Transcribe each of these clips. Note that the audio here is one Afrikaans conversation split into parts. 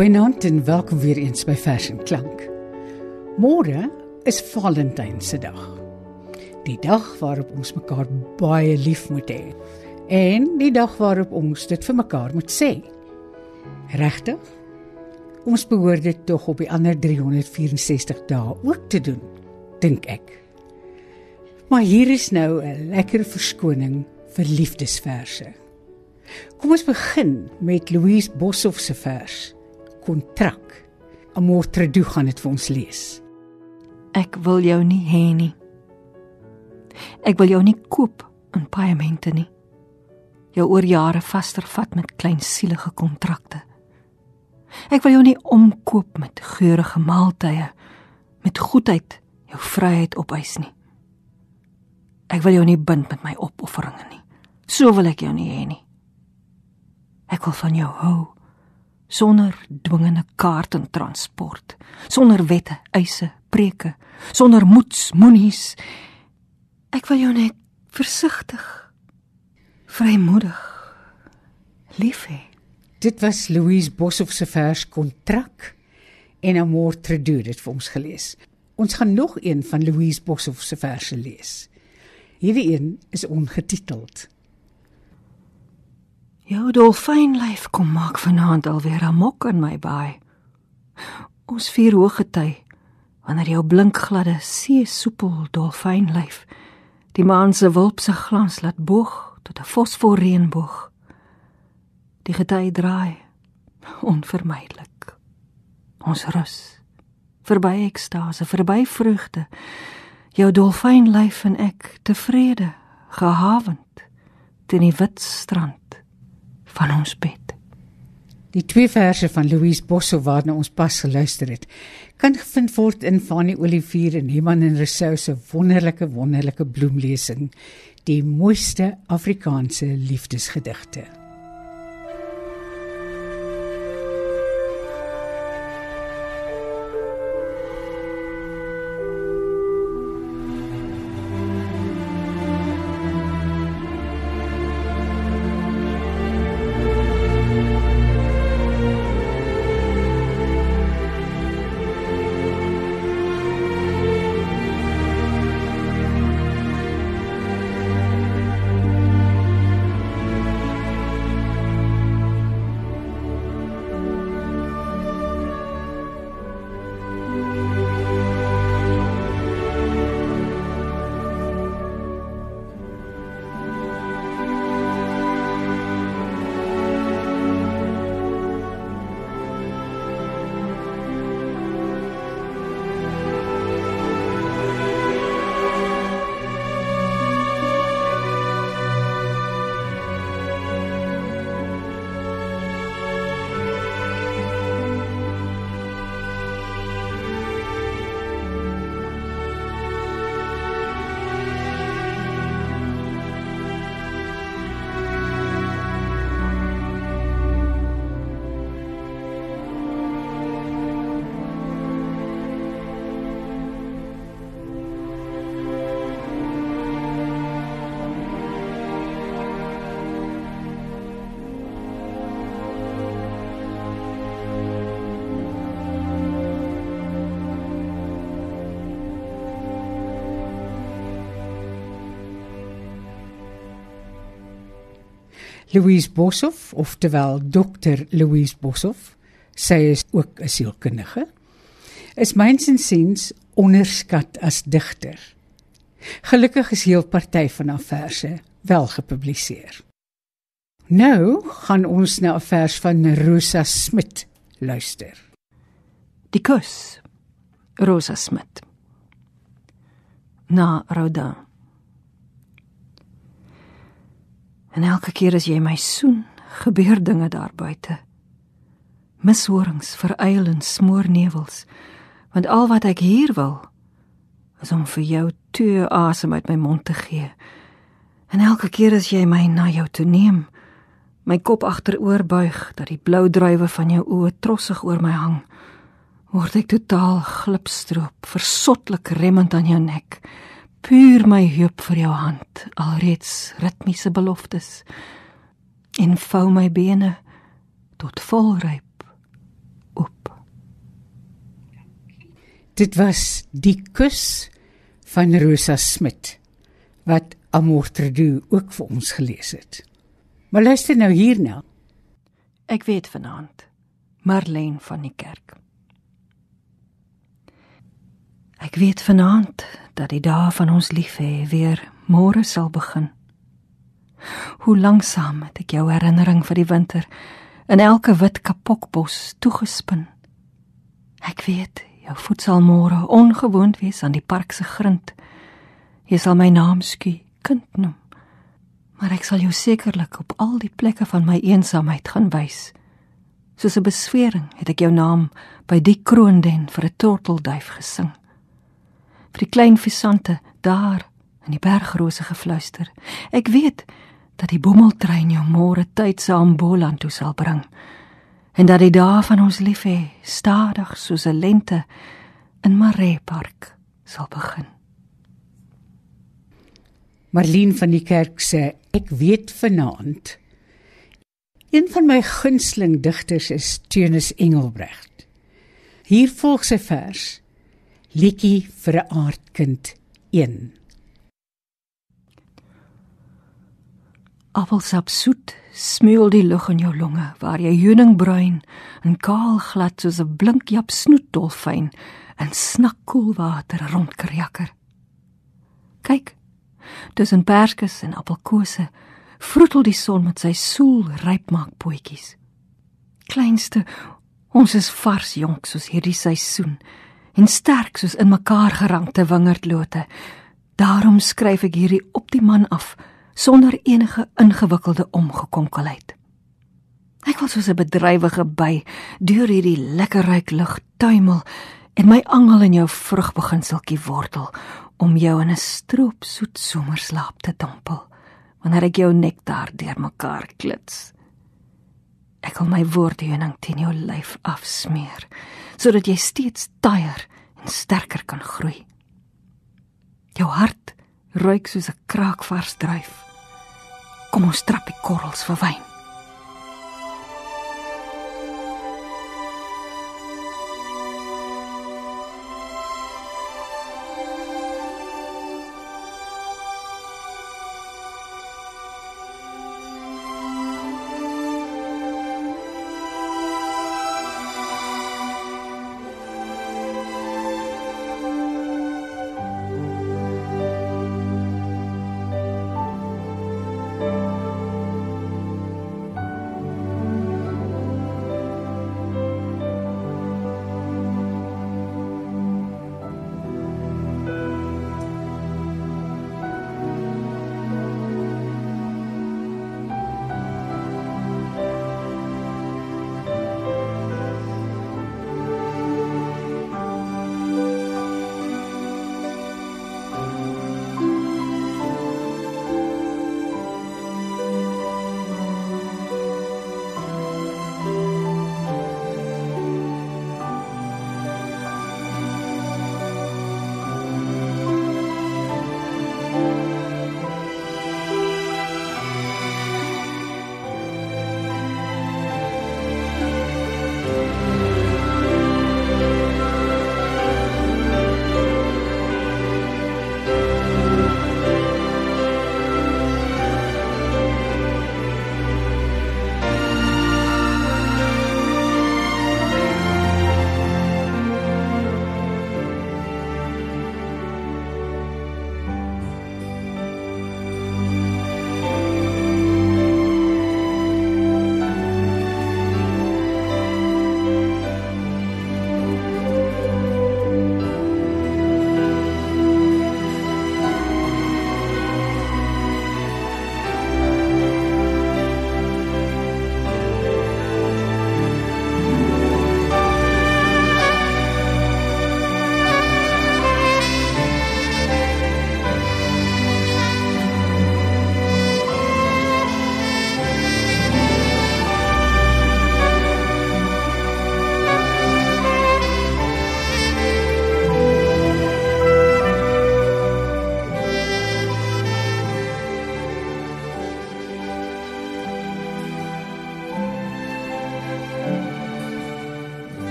Goeienaand en welkom weer eens by Vers en Klank. Môre is Valentynsdag. Die dag waarop ons mekaar baie lief moet hê en die dag waarop ons dit vir mekaar moet sê. Regtig? Ons behoort dit tog op die ander 364 dae ook te doen, dink ek. Maar hier is nou 'n lekker verskoning vir liefdesverse. Kom ons begin met Louise Boshoff se vers Kontrak. Amor Tredu gaan dit vir ons lees. Ek wil jou nie hê nie. Ek wil jou nie koop in paemente nie. Jou oor jare vaster vat met klein sielige kontrakte. Ek wil jou nie omkoop met geurende maaltye met goedheid jou vryheid opeis nie. Ek wil jou nie bind met my opofferings nie. So wil ek jou nie hê nie. Ek wil van jou hou sonder dwingende kaart en transport, sonder wette, eise, preke, sonder moets, moenies. Ek wil jou net versigtig, vrymoedig lief hê. Dit was Louise Boshoff se vers kontrak en Amor Tredu dit vir ons gelees. Ons gaan nog een van Louise Boshoff se verse lees. Hierdie een is ongetiteld. Jou dolfynlyf kom maak vanaand alweer 'n mok in my baai. Ons vier hoëgety wanneer jou blinkgladde see soepel dolfynlyf die maan se wulpse glans laat boog tot 'n fosfor reënboog. Die gety draai onvermydelik. Ons rus verby ekstase, verby vreugde. Jou dolfynlyf en ek tevrede, gehavend teen die wit strand van ons bed. Die twee verse van Louise Bosso waarna ons pas geluister het, kan gevind word in Fanny Olivier en Iman en Rousseau se wonderlike wonderlike bloemlesing, die mooiste Afrikaanse liefdesgedigte. Louise Boshoff, oftewel Dr. Louise Boshoff, sy is ook 'n sielkundige, is mynsinsiens onderskat as digter. Gelukkig is heel party van haar verse wel gepubliseer. Nou gaan ons na 'n vers van Rosa Smit luister. Die kus. Rosa Smit. Na Rodin. En elke keer as jy my soen, gebeur dinge daar buite. Mishorings veruil in smoornevels, want al wat ek hier wil is om vir jou toe asem uit my mond te gee. En elke keer as jy my na jou toe neem, my kop agteroor buig dat die blou druiwe van jou oë trossig oor my hang, word ek totaal glipstroop, versotlik remmend aan jou nek puur my heup vir jou hand, alreeds ritmiese beloftes. En vou my bene tot volryp op. Dit was die kus van Rosa Smit wat Amortredu ook vir ons gelees het. Maar luister nou hierna. Ek weet vanaand Marlene van die kerk. Ek weet vanaand dat die dae van ons lief hê weer môre sal begin. Hoe lanksaam het ek jou herinnering vir die winter in elke wit kapokbos toegespin. Ek weet jou voet sal môre ongewoond wees aan die park se grind. Jy sal my naam skie kind noem. Maar ek sal jou sekerlik op al die plekke van my eensaamheid gaan wys. Soos 'n beswering het ek jou naam by die kroonden vir 'n tortelduif gesing. Vir die klein visante daar in die bergrose gefluister. Ek weet dat die bommeltrein jou môre tyd saam Boland toe sal bring en dat die dae van ons lief hê stadig soos 'n lente in Maree Park sal begin. Marlene van die kerk sê ek weet vanaand een van my gunsteling digters is Teunus Engelbrecht. Hier volg sy vers Liedjie vir 'n aardkind 1 Appelsap soet smeul die lug in jou longe waar jy heuningbruin en kaal glad soos 'n blinkjap snoetdolfyn in snakkoel water rondkerjakker. Kyk, tussen perskes en appelkose vroetel die son met sy soel rypmaak potjies. Kleinste, ons is vars jonk soos hierdie seisoen en sterk soos in mekaar gerankte wingerdlote. Daarom skryf ek hierdie op die man af sonder enige ingewikkelde omgekonkelheid. Ek wil soos 'n bedrywige by deur hierdie lekker ryk lug tuimel en my angel in jou vrugbeginseltjie wortel om jou in 'n stroop soet somerslaap te dompel wanneer ek jou nektar deurmekaar klits. Ek wil my woordheuning teen jou lyf afsmeer sodat jy steeds taaier en sterker kan groei. Jou hart ruik soos 'n kraakvars druif. Kom ons trap die korrels vir wyn.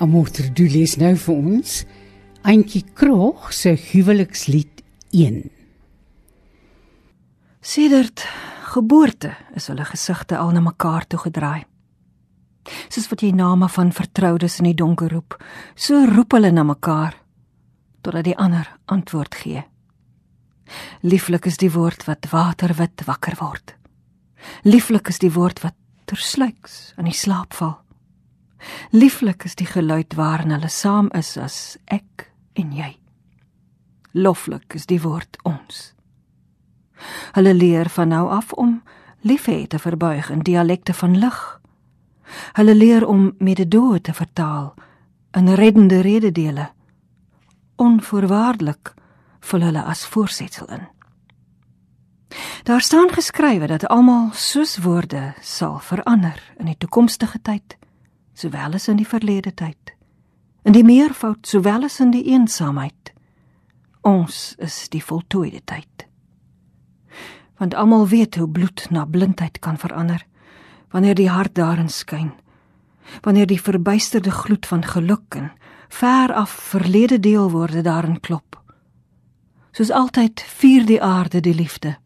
Amorter du lees nou vir ons Antjie Krog se huwelikslied 1. Sedert geboorte is hulle gesigte al na mekaar toe gedraai. Soos wat jy name van vertroudes in die donker roep, so roep hulle na mekaar totdat die ander antwoord gee. Lieflik is die woord wat waterwit wakker word. Lieflik is die woord wat tersluiks aan die slaap val. Lieflik is die geluid waarin hulle saam is as ek en jy. Loflik is die woord ons. Hulle leer van nou af om liefhê te verbuig in dialekte van lig. Hulle leer om mededoe te vertaal in reddende rededele. Onvoorwaardelik vul hulle as voorsetsel in. Daar staan geskrywe dat almal soos woorde sal verander in die toekomstige tyd, sowel as in die verlede tyd. In die meervoud sowel as in die eensaamheid. Ons is die voltooide tyd. Want almal weet hoe bloed na blindheid kan verander wanneer die hart daarin skyn. Wanneer die verbuisterde gloed van geluk en ver af verlede deelwoorde daarin klop soos altyd vier die aarde die liefde.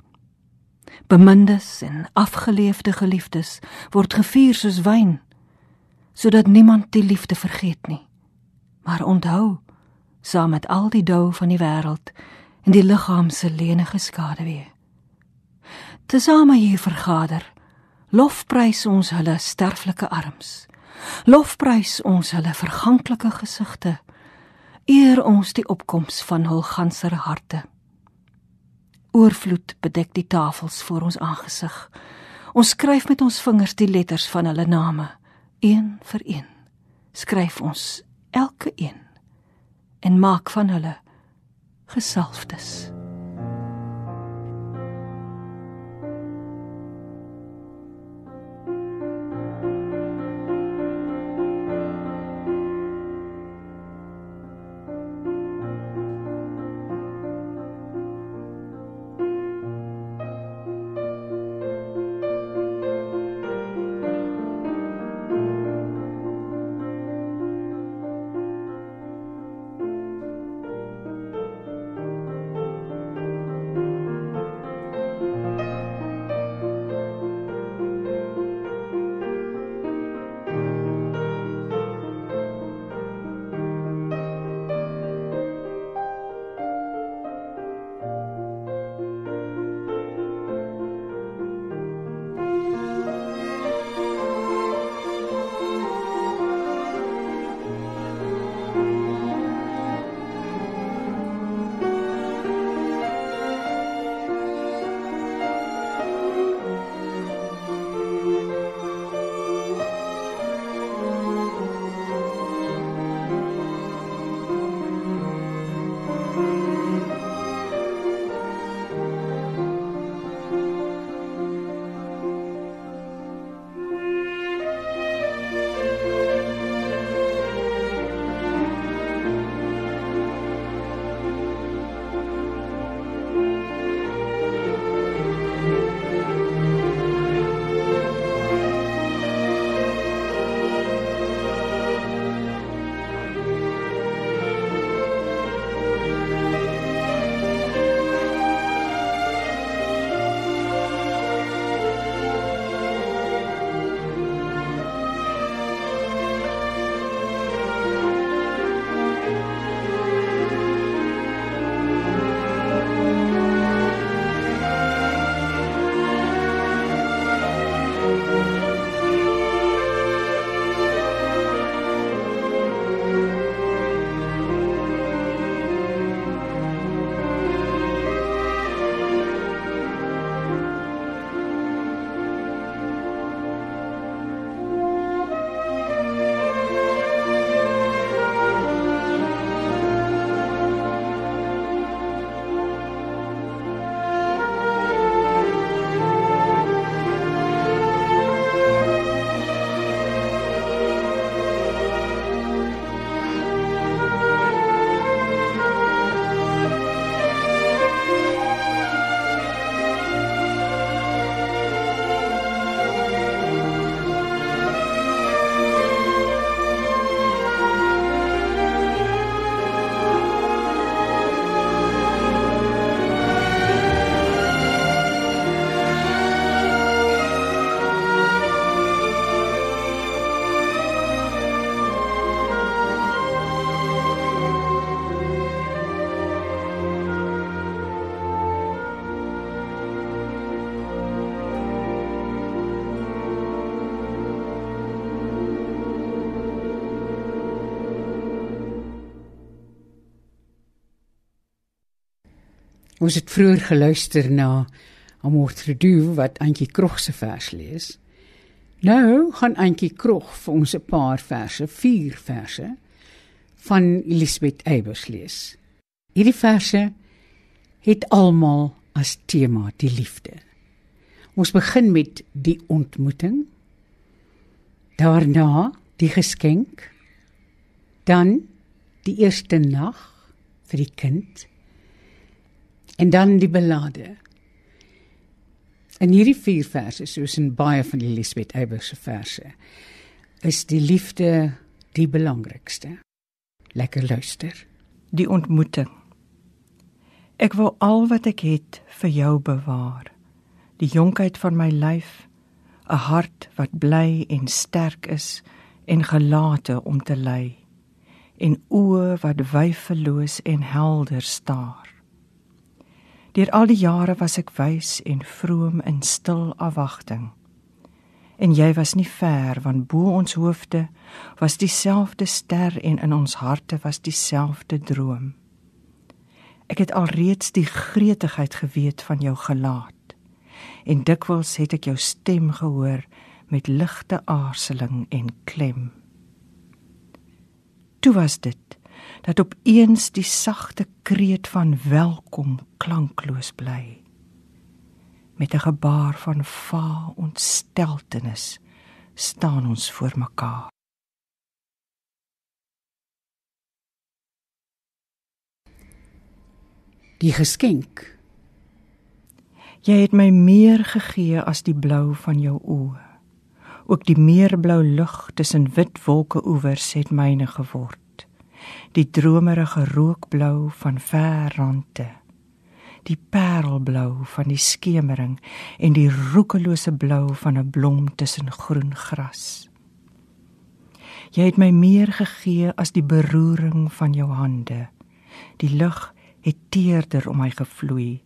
Bemindes en afgeleefde geliefdes word gevier soos wyn, sodat niemand die liefde vergeet nie. Maar onthou, saam met al die dou van die wêreld en die liggaam se lenige skaduwee. Tesame hier vergader, lofprys ons hulle sterflike arms. Lofprys ons hulle verganklike gesigte eer ons die opkoms van hul ganser harte. Oorvloed bedek die tafels voor ons aangesig. Ons skryf met ons vingers die letters van hulle name, een vir een. Skryf ons elke een en maak van hulle gesalfdes. Ons het vroeër geluister na Amortredu wat Antjie Krog se vers lees. Nou gaan Antjie Krog vir ons 'n paar verse, vier verse van Elisabeth Eybers lees. Hierdie verse het almal as tema die liefde. Ons begin met die ontmoeting. Daarna die geskenk. Dan die eerste nag vir die kind. En dan die belade. In hierdie vier verse, soos in baie van die Elisabeth Eybers se verse, is die liefde die belangrikste. Lekker luister. Die ontmoeting. Ek wil al wat ek het vir jou bewaar. Die jonkheid van my lyf, 'n hart wat bly en sterk is en gelate om te ly, en oë wat wyfeloos en helder staar. Deur al die jare was ek wys en vroom in stil afwagting. En jy was nie ver want bo ons hoofde was dieselfde ster en in ons harte was dieselfde droom. Ek het alreeds die gretigheid geweet van jou gelaat. En dikwels het ek jou stem gehoor met ligte aarzeling en klem. Toe was dit dat opeens die sagte kreet van welkom klankloos bly. Met 'n gebaar van va ontsteltenis staan ons voor mekaar. Die geskenk. jy het my meer gegee as die blou van jou oë. Ook die meerblou lug tussen wit wolke oewers het myne geword die dromerige rookblou van ver rande. Die parelblou van die skemering en die roekelose blou van 'n blom tussen groen gras. Jy het my meer gegee as die beroering van jou hande. Die lug het teerder om my gevloei.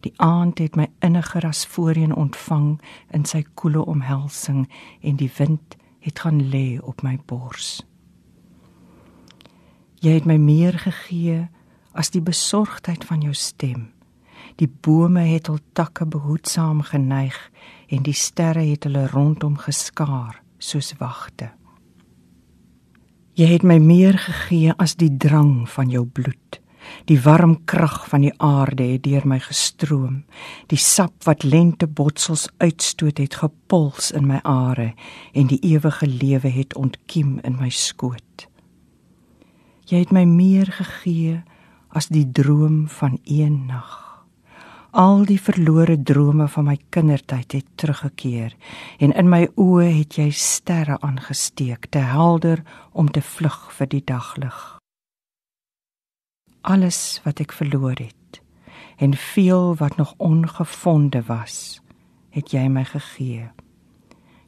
Die aand het my inniger as voorheen ontvang in sy koele omhelsing en die wind het gaan lê op my bors Jy het my meer gegee as die besorgdheid van jou stem. Die bome het hul takke behoedsaam geneig en die sterre het hulle rondom geskaar soos wagte. Jy het my meer gegee as die drang van jou bloed. Die warm krag van die aarde het deur my gestroom. Die sap wat lente botsels uitstoot het gepuls in my are en die ewige lewe het ontkiem in my skoot. Jy het my meer gegee as die droom van een nag. Al die verlore drome van my kindertyd het teruggekeer en in my oë het jy sterre aangesteek, te helder om te vlug vir die daglig. Alles wat ek verloor het en veel wat nog ongevonde was, het jy my gegee.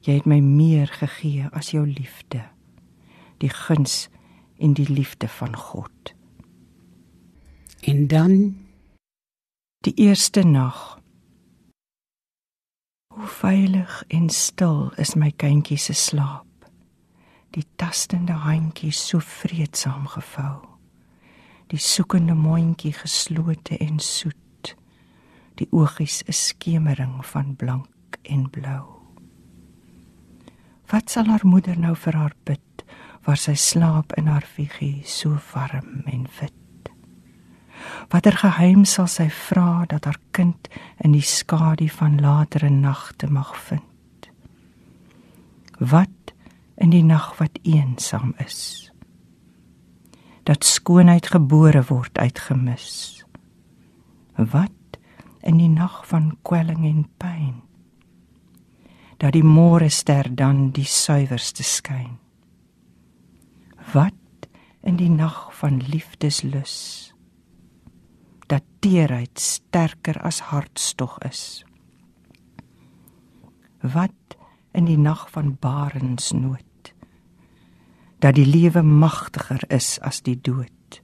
Jy het my meer gegee as jou liefde. Die guns en die liefde van God. En dan die eerste nag. Hoe veilig en stil is my kindjie se slaap. Die tastende handjie so vreedsaam gevou. Die soekende mondjie geslote en soet. Die oogies 'n skemering van blank en blou. Wat sal haar moeder nou vir haar bid? Waar sy slaap in haar figuur so warm en wit. Watter geheim sal sy vra dat haar kind in die skadu van latere nagte mag vind? Wat in die nag wat eensaam is? Dat skoonheid gebore word uitgemis. Wat in die nag van kwelling en pyn? Dat die môre ster dan die suiwerste skyn wat in die nag van liefdeslus dat teerheid sterker as hartstog is. Wat in die nag van barensnood dat die lewe magtiger is as die dood.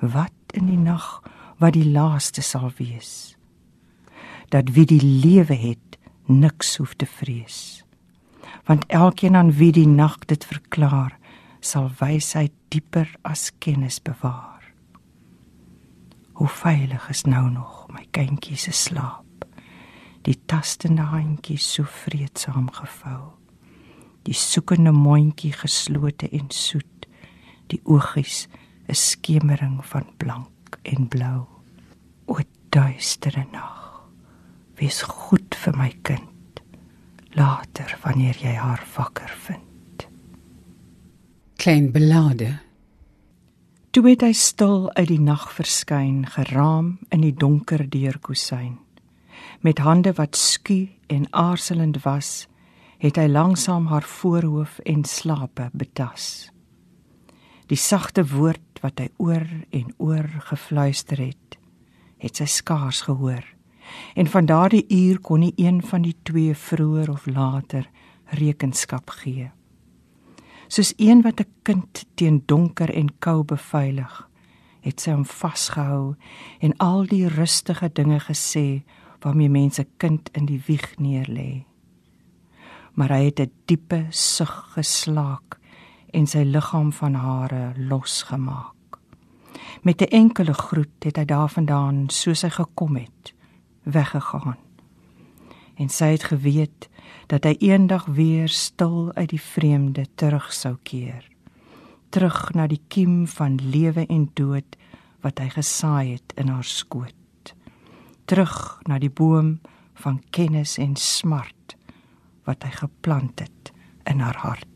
Wat in die nag wat die laaste sal wees dat wie die lewe het niks hoef te vrees. Want elkeen aan wie die nag dit verklaar sal wysheid dieper as kennis bewaar. Hoe veilig is nou nog my kindjie se slaap. Die tastende handjie so vreedsaam gevou. Die soekende mondjie geslote en soet. Die oogies 'n skemering van blank en blou. O duistere nag. Wees goed vir my kind. Later wanneer jy haar wakker vind. Klein belade. Toe het hy stil uit die nag verskyn, geraam in die donker deurkusyn. Met hande wat sku en aarzelend was, het hy langsam haar voorhoof en slape betas. Die sagte woord wat hy oor en oor gefluister het, het sy skaars gehoor. En van daardie uur kon nie een van die twee vroeër of later rekenskap gee. Soos een wat 'n kind teen donker en kou beveilig, het sy hom vasgehou en al die rustige dinge gesê waarmee mense kind in die wieg neerlê. Maar hy het 'n diepe sug geslaak en sy liggaam van hare losgemaak. Met 'n enkele groet het hy daarvandaan soos hy gekom het, weggegaan. En sy het geweet dat hy eendag weer stil uit die vreemde terug sou keer. Terug na die kiem van lewe en dood wat hy gesaai het in haar skoot. Terug na die boom van kennis en smart wat hy geplant het in haar hart.